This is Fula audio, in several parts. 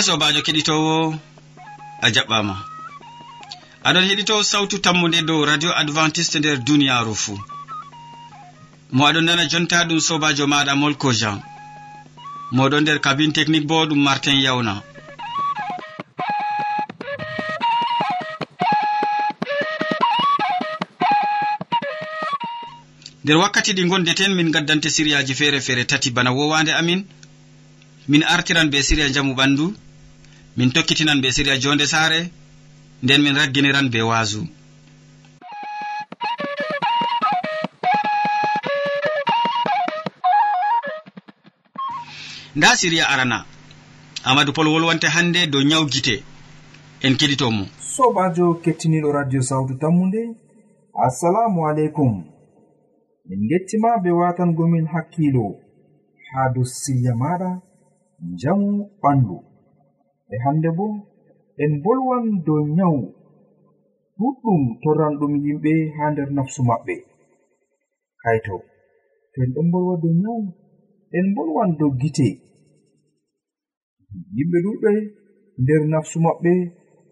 na sobajo keɗitowo a jaɓɓama. Aɗon heɗito sawtu tammude dow radio adventiste nder duniyaru fuu. Mo aɗon nana jonta ɗum sobajo maɗa molko jean. Moɗon nder kabine technique bo ɗum martin yawna. Nder wakkati ɗi gondeten min gaddante siriyaji feere feere tati bana wowande amin. Min artiran be siriya jamu ɓandu. min tokkitinan be siriya jonde saare nden min ragginiran be waasu. Nda siriya arana amadou pol wolwante hannde dow nyaw gite en keɗitomo sobajo kettiniɗo radio sawtu tammude assalamu aleykum. Min gettima be watangomin hakkilo haa dow siriya maɗa njamu ɓandu. e hande bo en bolwan dow nyawu. Ɗuɗɗum torranɗum yimɓe ha nder nafsu maɓɓe. Kayto to en ɗon bolwa dow nyawu en bolwan dow gite. Yimɓe ɗuɗɓe nder nafsu maɓɓe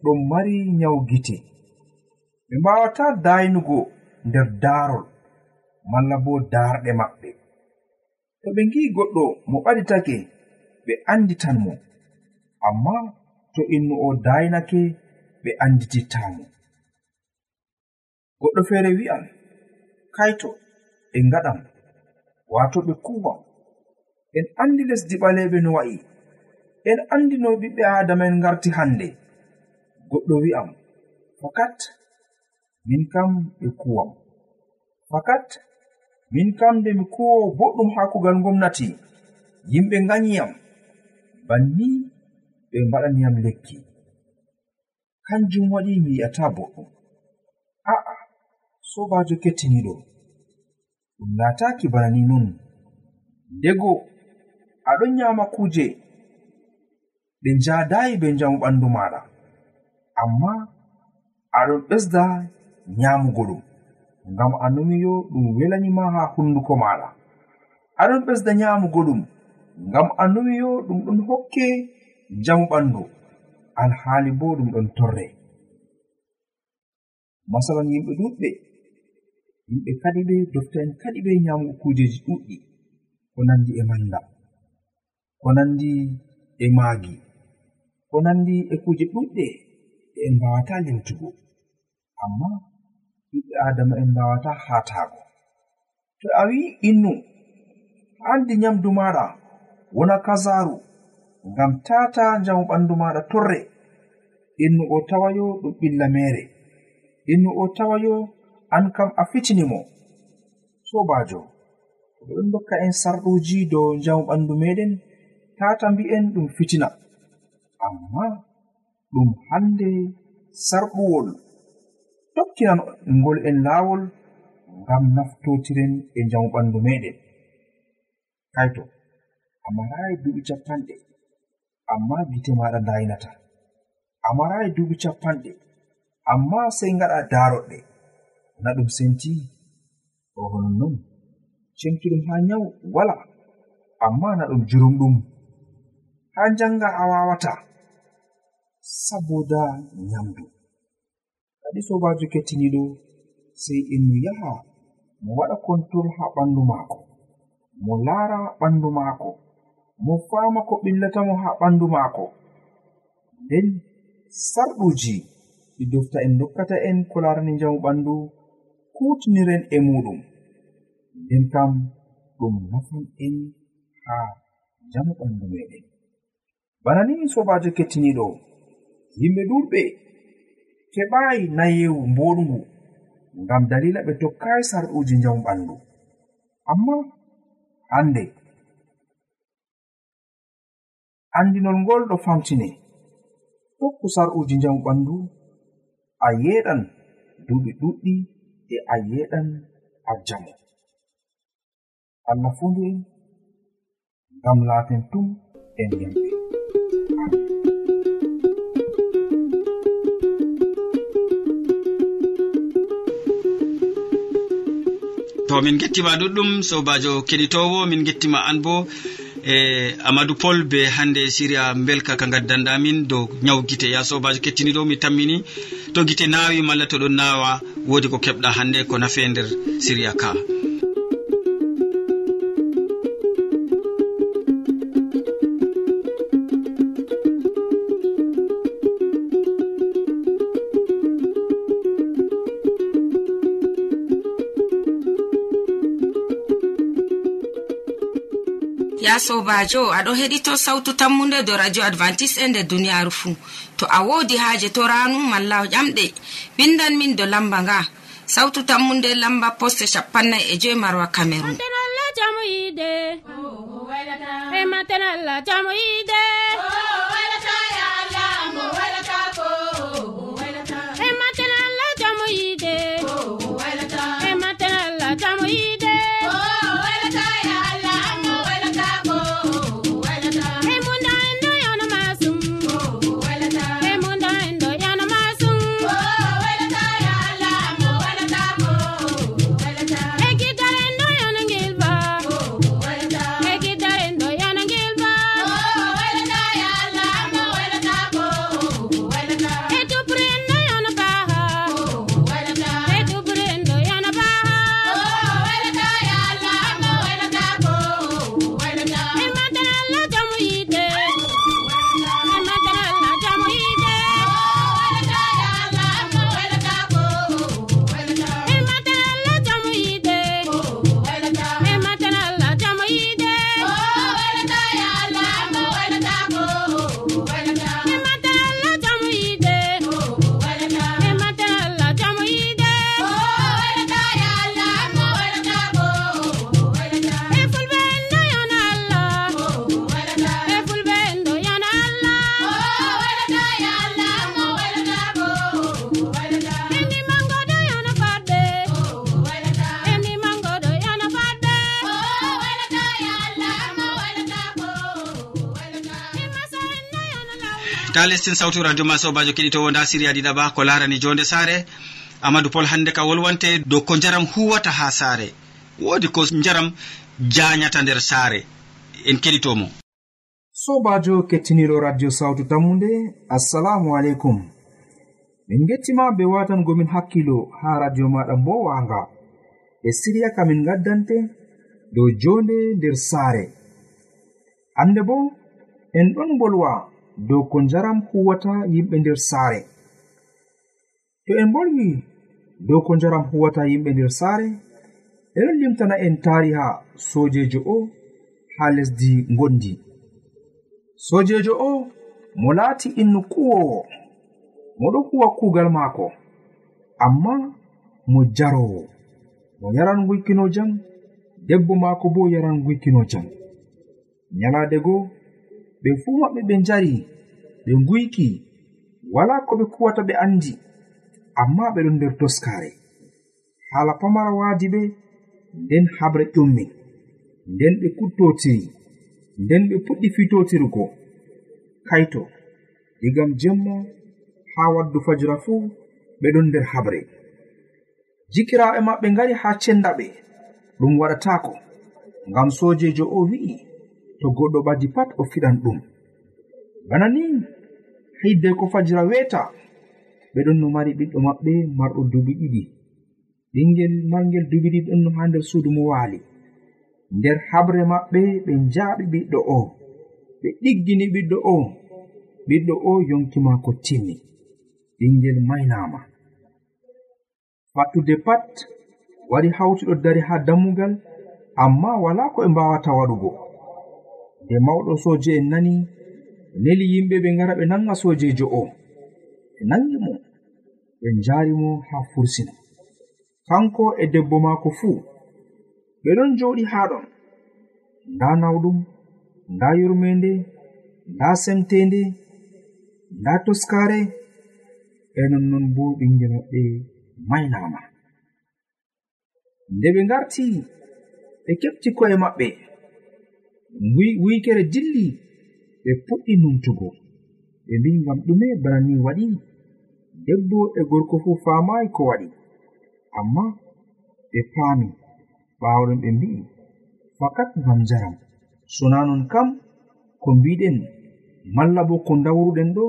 ɗon mari nyawu gite. Ɓe mbawata daynugo nder daarol malla bo daarɗe maɓɓe. To ɓe ngi goɗɗo mo ɓaditake ɓe anditan mo. amma to innu o daynake ɓe anditittamo goɗɗo feere wi'an kaito en ngaɗan wato ɓe kuuban en andi lesdi ɓaleɓe no wa'i. En andi no ɓiɓɓe adama en ngarti hande goɗɗo wi'am fakat min kam ɓe kuwam fakat min kam nde mi kuwowo boɗɗum haa kugal gomnati yimɓe ganyiyam banni ɓe mbaɗaniyam lekki. Kanjum waɗi mi yi'ata boɗɗum. A'a sobajo kettiniɗo ɗum laataki bana ni non. Ndego aɗon nyama kuje. Ɗe njadayi be njamu ɓandu maɗa amma aɗon ɓesda nyamugo ɗum. Ngam a numiyo ɗum welanima ha hunduko maɗa aɗon ɓesda nyamugo ɗum. Ngam a numiyo ɗum ɗon hokke jamu ɓandu alhaali bo ɗum ɗon torre. Masalan yimɓe ɗuɗɓe yimɓe kadi ɓe dofta'en kadi ɓe nyamugo kujeji ɗuɗɗi ko nandi e manda ko nandi e maagi ko nandi e kuje ɗuɗɗe ɗe en mbawata limtugo amma ɓiɓɓe adama en mbawata hatago to a wi'i innu andi nyamdu maɗa wona kasaru ngam tata njamu ɓandu maɗa torre. Innu o tawayo ɗum ɓilla mere innu o tawayo an kam a fitinimo sobajo ɓe ɗon dokka en sarɗuji dow njamu ɓandu meɗen tata mbi'en ɗum fitina. Amma ɗum hande sarɓuwol tokkinan ngol en laawol ngam naftotiren e njamu ɓandu meɗen kaito a marayi duɓi capanɗe. amma gite maɗa daynata. A marayi duuɓi capanɗe amma sey ngaɗa daroɗɗe na ɗum senti o honon non cemtuɗum ha nyawu wala. Amma na ɗum jurumɗum. Ha janga a wawata. Saboda nyamdu. Kadi sobajo kettiniɗo sey ennu yaha mo waɗa control ha ɓandu maako. Mo laara ɓandu maako. mo fama ko ɓillatamo ha ɓandu maako. Nden sarɗuji ɗi dofta en dokkata en ko larani njamu ɓandu kutiniren e muɗum. Nden kam ɗum nafan en ha njamu ɓandu meɗen. Bana ni sobajo kettiniɗo yimɓe ɗuɗɓe keɓayi nayewu mboɗngu ngam dalila ɓe tokkayi sarɗuji njamu ɓandu. Amma hande andinol ngol ɗo famtine. Tokku sar'uji njamu ɓandu a yeɗan duuɓi ɗuɗɗi e a yeɗan a jamo allah fondu'en ngam laaten tum en yamɓe to min gettima ɗuɗɗum sobajo keɗitowo min gettima an bo. e amadou pol be hande siria belka ka gaddanɗamin dow ñaw gite ya sobajo kettiniɗo mi tammini. To gite nawi malla to ɗon nawa wodi ko keɓɗa hande ko nafe nder siria ka. nda sobajo aɗo heɗito sautu tammude do radio advantice e nder duniyaru fuu. To a wodi haaje to ranu malla ƴamɗe. Windan min do lamba nga. Sautu tammude lamba poste shapannai e joyi marwa cameron ta lestin sawtu radio ma sobajo keɗitowo nda siriya ɗiɗaɓa ko larani jonde saare. Amadou pol hande ka wolwante dow ko jaram huwata ha saare. Woodi ko jaram jañata nder saare. En keɗitomo. Sobajo kettiniɗo radio sawtu tammude assalamu aleykum. Min gettima be watangomin hakkilo ha radio maɗa bo wanga. E siriya kamin gaddante dow jonde nder saare. Hande bo en ɗon bolwa dow ko njaram huwata yimɓe nder saare. To en bolwi dow ko njaram huwata yimɓe nder saare eɗon limtana en tariha sojejo o ha lesdi gondi sojejo o mo laati innu kuwowo moɗo huwa kuugal maako amma mo jarowo mo yaran guykino jam debbo maako bo yaran guykino jam. Nyalade goo ɓe fuu maɓɓe ɓe njari ɓe nguyki wala ko ɓe kuwata ɓe andi amma ɓe ɗon nder doskare hala pamara waadi ɓe nden habre ƴummi nden ɓe kuttotiri nden ɓe puɗɗi fitotirgo kaito digam jemma haa waddu fajira fuu ɓe ɗon nder habre. Jikiraɓe maɓɓe ngari haa cenda ɓe ɗum waɗatako ngam sojejo o wi'i. to goɗɗo ɓadi pat o fiɗan ɗum. Bana ni hidde ko fajira weta. Ɓe ɗon no mari ɓiɗɗo maɓɓe marɗo dubi ɗiɗi. Ɓingel margel dubi ɗiɗi ɗon no ha nder suudu mo waali. Nder habre maɓɓe ɓe njaaɓi ɓiɗɗo o. Ɓe ɗiggini ɓiɗɗo o. Ɓiɗɗo o yonki maako timmi ɓingel maynama fattude pat wari hawtuɗo dari ha dammugal amma wala ko ɓe mbawata waɗugo. nde mawɗo soje en nani ɓe neli yimɓe ɓe ngara ɓe nanga sojejo o ɓe nangi mo ɓe njari mo haa fursina. Kanko e debbo maako fuu ɓe ɗon joɗi haa ɗon. Nda nawɗum nda yurmende nda semtende nda toskare e nonnon bo ɓinge maɓɓe maynama nde ɓe ngarti ɓe keɓti ko'e maɓɓe. wiikere dilli ɓe puɗɗi numtugo. Ɓe mbi ngam ɗume bana ni waɗi debbo e gorko fuu faamayi ko waɗi. Amma e ɓe paami ɓaawɗon ɓe mbi'i fakat ngam njaram. Sona non kam ko mbiɗen malla bo ko dawruɗen ɗo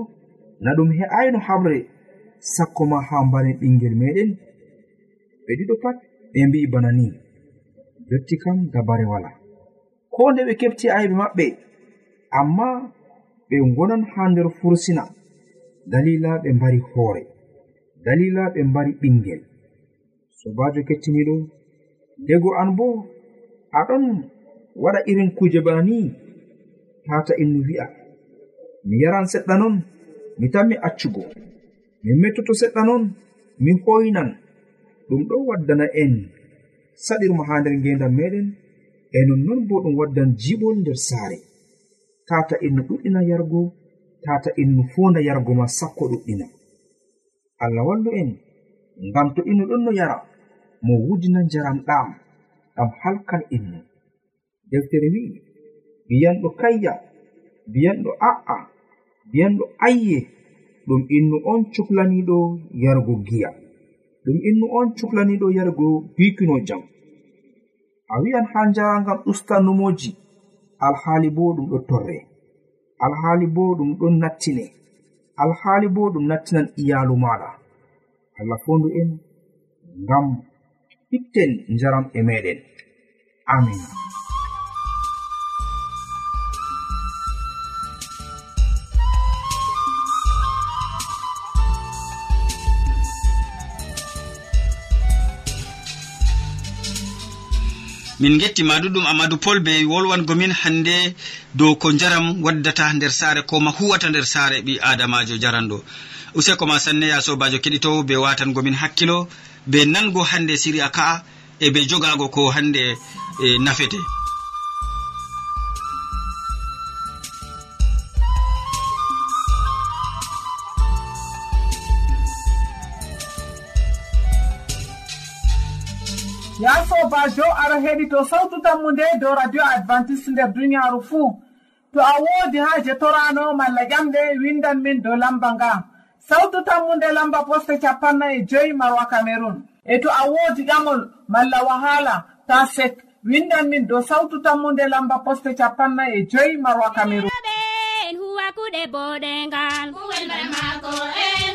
na ɗum he'ayno habre sakko ma haa mbaren ɓingel meɗen ɓe ɗiɗo pat ɓe mbi'i bana ni. Jotti kam dabare wala. ko nde ɓe kefti aybe maɓɓe amma ɓe gonan ha nder fursina dalila ɓe mbari hoore dalila ɓe mbari ɓingel. Sobajo kettiniɗo dego an bo aɗon waɗa irin kuje bana ni tata innu wi'a. Mi yaran seɗɗa non mi tanmi accugo. Min mettoto seɗɗa non mi hoynan. Ɗum ɗo waddana en saɗirma ha nder ngendam meɗen e nonnon bo ɗum waddan jiɓol nder saare. Tata en ɗuɗɗina yargo tata en fonda yargo ma sakko ɗuɗɗina. Allah wallu en ngam to inno ɗon no yara mo wujina njaram ɗam ɗam halkal inno deftere wi'i biyanɗo kayya biyanɗo a'a biyanɗo ayye ɗum innu on cuklaniɗo yargo giya. Ɗum innu on cuklaniɗo yargo bikino jam. a wi'an ha njaangam usta numoji alhaali bo ɗum ɗo torre. Alhaali bo ɗum ɗon nattine. Alhaali bo ɗum nattinan iyalu maɗa allah fondu en ngam itten njaram e meɗen. Amin. min gettima ɗuɗum amadou pol be wolwangomin hande dow ko jaram waddata nder saare koma huwata nder saare ɓi adamajo jaranɗo useko ma sanne ya sobajo keɗitowo be watangomin hakkilo be nango hande siriya ka'a e be jogago ko hande e, nafete. sobajo aɗa heɗito sawtu tammu nde dow radio advantice nder duniyaaru fuu. To a woodi haaje torano malla ƴamɗe windan min dow lamba nga. Sawtu tammu nde lamba poste capanna e joyi marwa cameron e to a woodi ƴamol malla wahala ta sek windan min dow sawtu tammu nde lamba poste capanna e joyi marwa camerun huwakuɗe boɗengal. Kuwelɓe maako e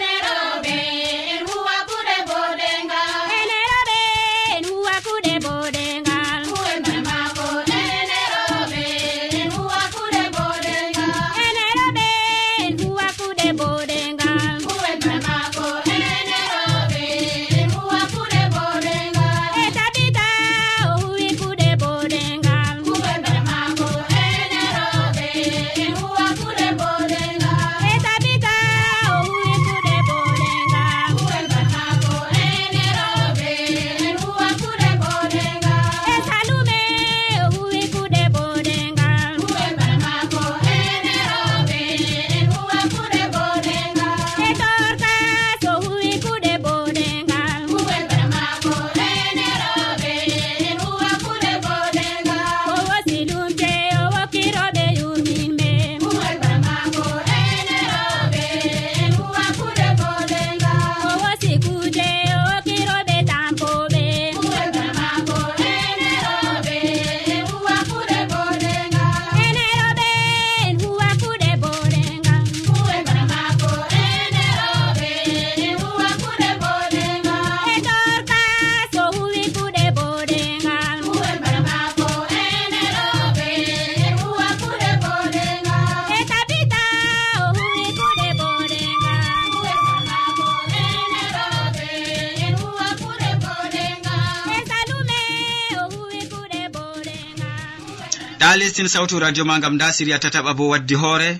keɗitin sawtu radio ma gam nda siriya tataɓa bo waddi hoore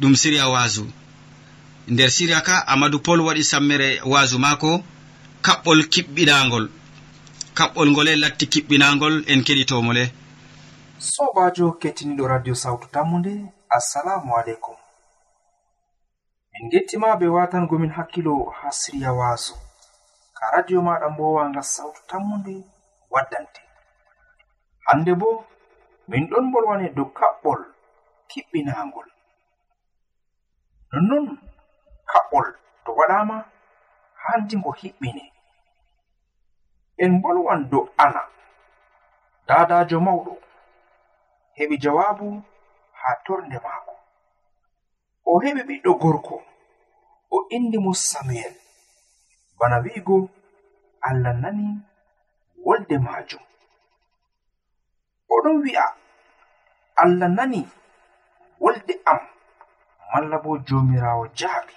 ɗum siriya waasu. Nder siriya ka amadou pol waɗi sammere waasu maako kaɓɓol kiɓɓinagol kaɓɓol ngole latti kiɓɓinagol en keɗitomole. Sobajo kettiniɗo radio sawtu tammude assalamu aleykum. Min gettima be watangomin hakkilo ha siriya waasu. Ka radio maɗa bo wanga sawtu tammude waddante. Hande bo min ɗon mbolwani dow kaɓɓol kiɓɓinagol nonnon kaɓɓol to waɗama handi ngo hiɓɓine. En bolwan dow ana dadajo mawɗo heɓi jawabu ha torde maako. O heɓi ɓiɗɗo gorko o indi mo samuel bana wi'igo allah nani wolde majum. oɗon wi'a allah nani wolde am malla bo jomirawo jaabi.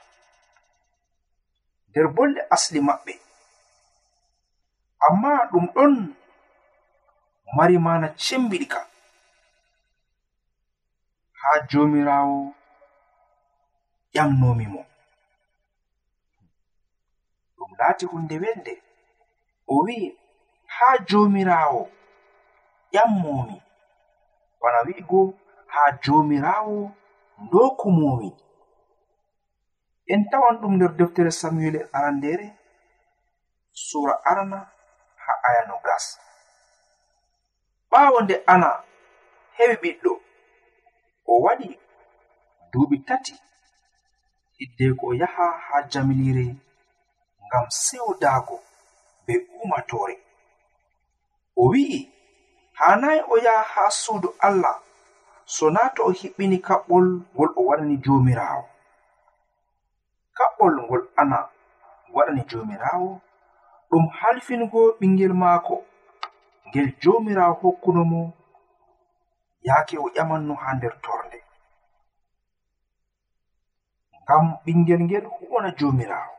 Nder bolle asli maɓɓe. Amma ɗum ɗon mari mana cembiɗi ka. Haa jomirawo ƴamnomi mo. Ɗum laati hunde welde o wi'i haa jomirawo ƴammomi bana wi'igo haa joomiraawo ndokumomi en tawan ɗum nder deftere samuel en arandere sura arana ha aya no gas ɓaawo nde ana heɓi ɓiɗɗo o waɗi duuɓi tati. Hiddeko o yaha ha jamilire ngam sewdaago be umatore. O wi'i hanayi o yaha ha suudu allah so na to o hiɓɓini kaɓɓol ngol o waɗani jomirawo kaɓɓol ngol ana waɗani jomirawo ɗum halfingo ɓingel maako. Ngel jomirawo hokkuno mo yaake o ƴamanno ha nder torde ngam ɓingel ngel huwana jomirawo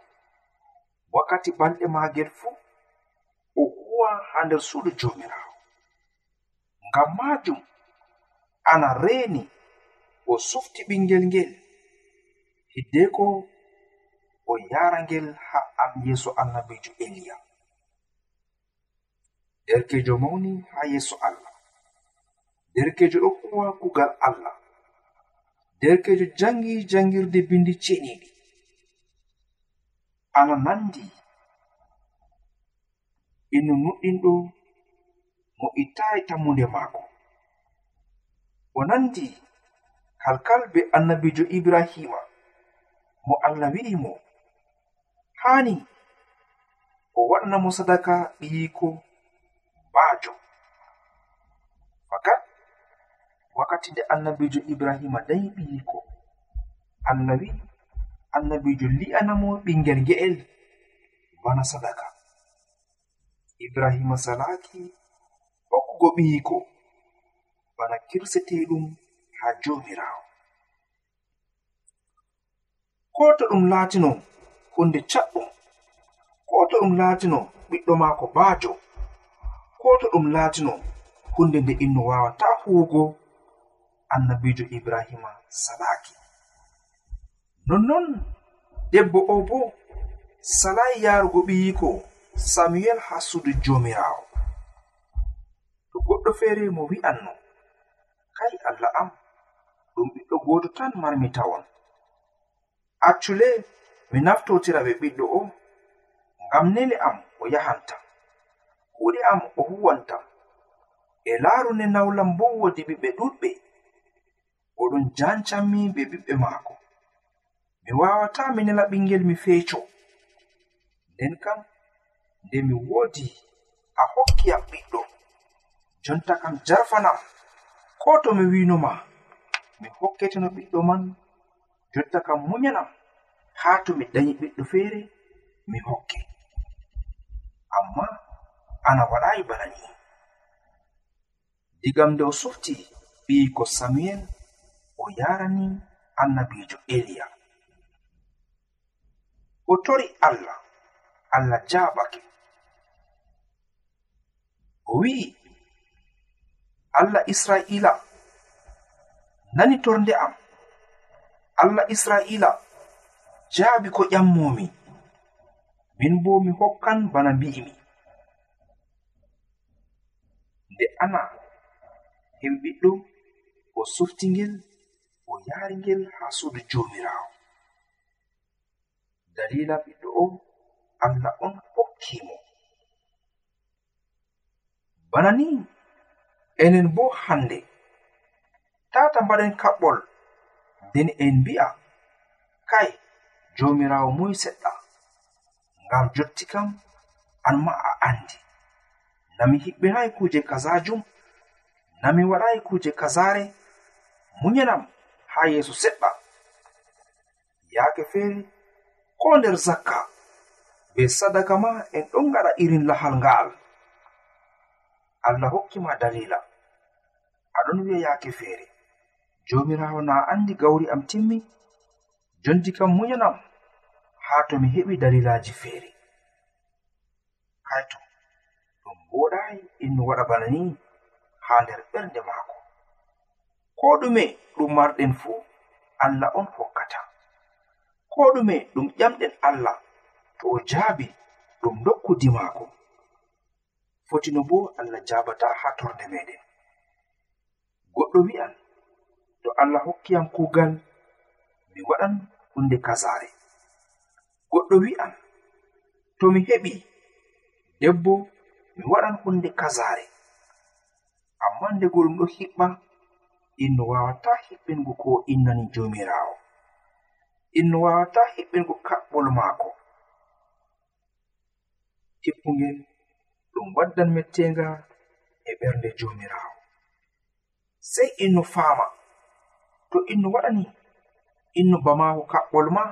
wakkati balɗe magel fuu o huwa ha nder suudu jomirawo ngam majum ana reeni o sufti ɓingel ngel hiddeko o yara ngel ha an yeeso annabijo eliya derkejo mawni ha yeeso allah. Derkejo ɗo huwa kugal allah. Derkejo jangi jangirde bindi ceniɗi ana nandi ino nuɗɗinɗo mo ittayi tammunde maako. O nandi kalkal be annabijo ibrahima mo allah wi'i mo. Haani o waɗana mo sadaka ɓiyiko baajo fakat wakkati nde annabijo ibrahima dayi ɓiyiko allah wi'i annabijo li'anamo ɓingel ge'el bana sadaka. Ibrahima salaki hokkugo ɓiyiko bana kirseteɗum ha jomirawo ko to ɗum laatino hunde caɗɗum ko to ɗum laatino ɓiɗɗo maako baajo. Ko to ɗum laatino hunde nde inno wawata huwugo annabijo ibrahima salaki nonnon debbo o bo salayi yarugo ɓiyiko samuel haa suudu joomiraawo. goɗɗo feere mo wi'anno kai allah am ɗum ɓiɗɗo goto tan marmi tawon accule mi naftotira ɓe ɓiɗɗo o ngam nele am o yahantam kuuɗe am o huwantam e laarune nawlam bo wodi ɓiɓɓe ɗuɗɓe oɗon jancanmi be ɓiɓɓe maako. Mi wawata mi nela ɓingel mi feeco. Nden kam nde mi woodi a hokkiyam ɓiɗɗo. jonta kam jarfanam ko to mi winoma mi hokketino ɓiɗɗo man jotta kam munyanam haa to mi dañi ɓiɗɗo feere mi hokke amma ana waɗayi bana ni. Digam nde o softi ɓiyiko samuel o yarani annabijo eliya. O tori allah allah jaɓake. O wi'i allah isra'ila. Nani torde am? Allah isra'ila. Jaabi ko ƴammomi. Min bo mi hokkan bana mbi'imi. Nde ana hemɓiɗɗo o suftingel o yaari ngel haa suudu joomiraawo. Dalila ɓiɗɗo o allah on hokkimo. Bana ni enen bo hande. Tata mbaɗen kaɓɓol nden en mbi'a kai jomirawo moy seɗɗa ngam jotti kam an ma a andi. Nami hiɓɓinayi kuje kazajum nami waɗayi kuje kazare munyanam ha yeeso seɗɗa. Yaake feere ko nder zakka be sadaka ma en ɗon gaɗa irin lahal nga'al allah hokkima dalila. aɗon wi'a e yaake feere. Joomiraawo na anndi gawri am timmi jondi kam muñanam haa to mi heɓi dalilaaji feere. Kayto ɗum woɗaayi in waɗa bana ni haa nder ɓernde maako. Ko ɗume ɗum marɗen fuu allah on hokkata. Ko ɗume ɗum ƴamɗen allah to o jaabi ɗum dokkudi maako. Fotino bo allah jaabata haa torde meɗen goɗɗo wi'an to allah hokkiyam kuugal mi waɗan hunde kazare goɗɗo wi'an to mi heɓi debbo mi waɗan hunde kazare amma ndego ɗum ɗo hiɓɓa inno wawata hiɓɓingo ko innani jomirawo inno wawata hiɓɓingo kaɓɓol maako. Tippugel ɗum waddan mettenga e ɓernde jomirawo sei innu faama. To innu waɗani innu bamaako kaɓɓol ma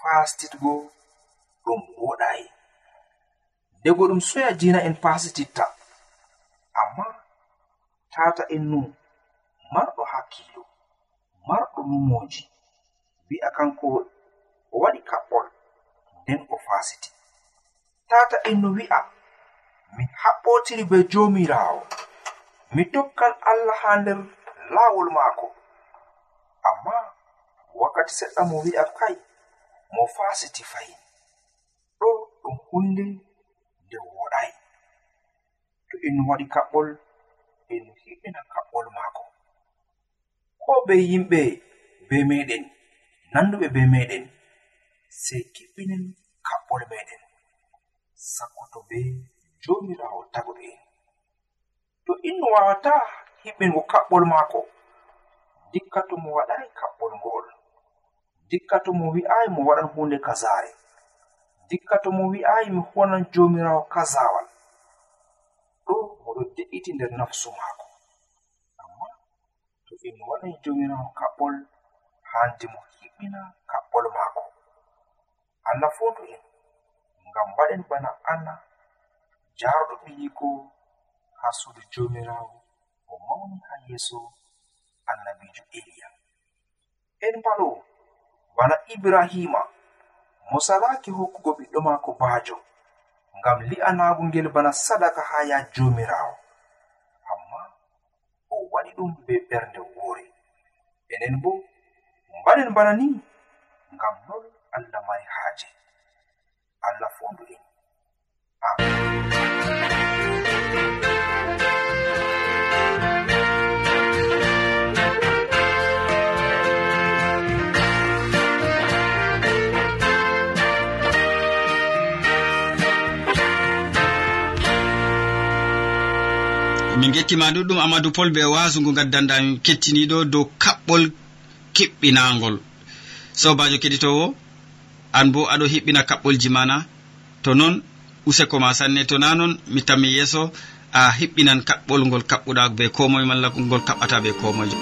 fastitgo ɗum woɗayi dego ɗum soya diina en fasititta amma tata innu marɗo hakkilo marɗo numoji wi'a kanko o waɗi kaɓɓol nden o fasiti tata innu wi'a min haɓɓotiri be jomirawo mi tokkan allah ha nder laawol maako. Amma wakkati seɗɗa mo wi'a kai mo fasiti fayin ɗo ɗum hunde nde woɗai. To en waɗi kaɓɓol en hiɓina kaɓɓol maako. Ko be yimɓe be meɗen nanduɓe be meɗen sei kiɓɓinen kaɓɓol meɗen. Sakkoto be jomirawo tagoɗo en. to innu wawata hiɓɓingo kaɓɓol maako. Dikka to mo waɗai kaɓɓol ngol. Dikka to mo wi'ai mo waɗan hunde kazare dikka to mo wi'ai mi honan jomirawo kazawal. Ɗo moɗo de'iti nder nafsu maako. Amma to innu waɗai jomirawo kaɓɓol handi mo hiɓɓina kaɓɓol maako. Allah fondu en ngam mbaɗen bana anna jarɗo ɓiyiko ha suudu jomirawo o mawni ha yeeso annabijo eliya. En palo bana ibrahima mo salaki hokkugo ɓiɗɗo maako baajo ngam li'anaago ngel bana sadaka ha ya jomirawo amma o waɗi ɗum be ɓernde woore. Enen bo mbaɗen bana ni ngam non allah mari haaje. Allah fondu en. Amin. min gettima ɗuɗɗum amadou pol be wasungu gaddandami kettiniɗo dow kaɓɓol kiɓɓinagol sobajo keɗitowo an bo aɗo hiɓɓina kaɓɓolji mana. To non useko ma sanne. To na non mi tammi yeeso a hiɓɓinan kaɓɓol ngol kaɓɓuɗa be komoye malla ngol kaɓɓata be komoje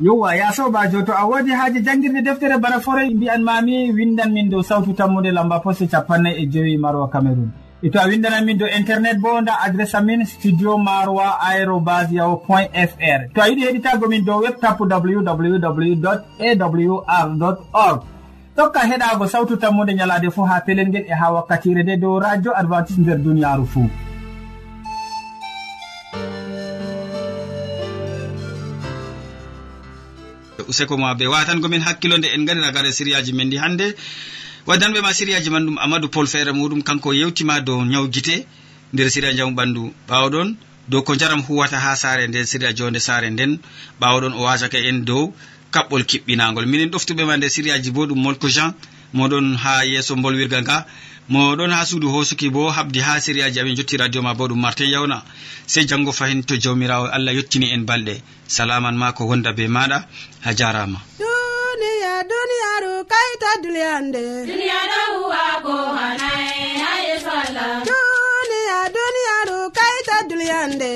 yowa ya sobajo to a wodi haaji jangirde deftere bana forey mbi'an mami windan min dow sawtu tammude lamba poste capannay e joyi maroa cameron e to a windanan min dow internet bo nda adresse amin studio maroa aérobas yaho point fr to a yiɗi heɗitago min dow web tapp www awr org. Tokka heɗago sawtu tammude ñalade fo ha pelel ngel e ha wakkatire nde dow radio advantice nder duniyaru fou useko ma be watangomin hakkilonde en gari ragare siriyaji men ndi hannde waddanɓe ma siriyaji man ɗum amadou pol feere muɗum kanko yewtima dow ñaw gite nder séria jamu ɓandu. Ɓawɗon dow ko jaram huwata ha saare nden séria jonde saare nden ɓawɗon o wasake en dow kaɓɓol kiɓɓinagol minen ɗoftuɓema nder sériyaji bo ɗum molko jean moɗon ha yeeso bolwirgal nga. Moɗon ha suudu hosuki bo habdi ha siriyaji amin jotti radio ma bo ɗum martin yawna sey janngo fahin to jawmirawo allah yettini en balɗe. Salaman ma ko wonda be maɗa ha jarama. Duniya duniyaru kayta duliyande duniya ɗo huwa ko hanae ha yeso allah. Duniya duniyaru kayta duliyande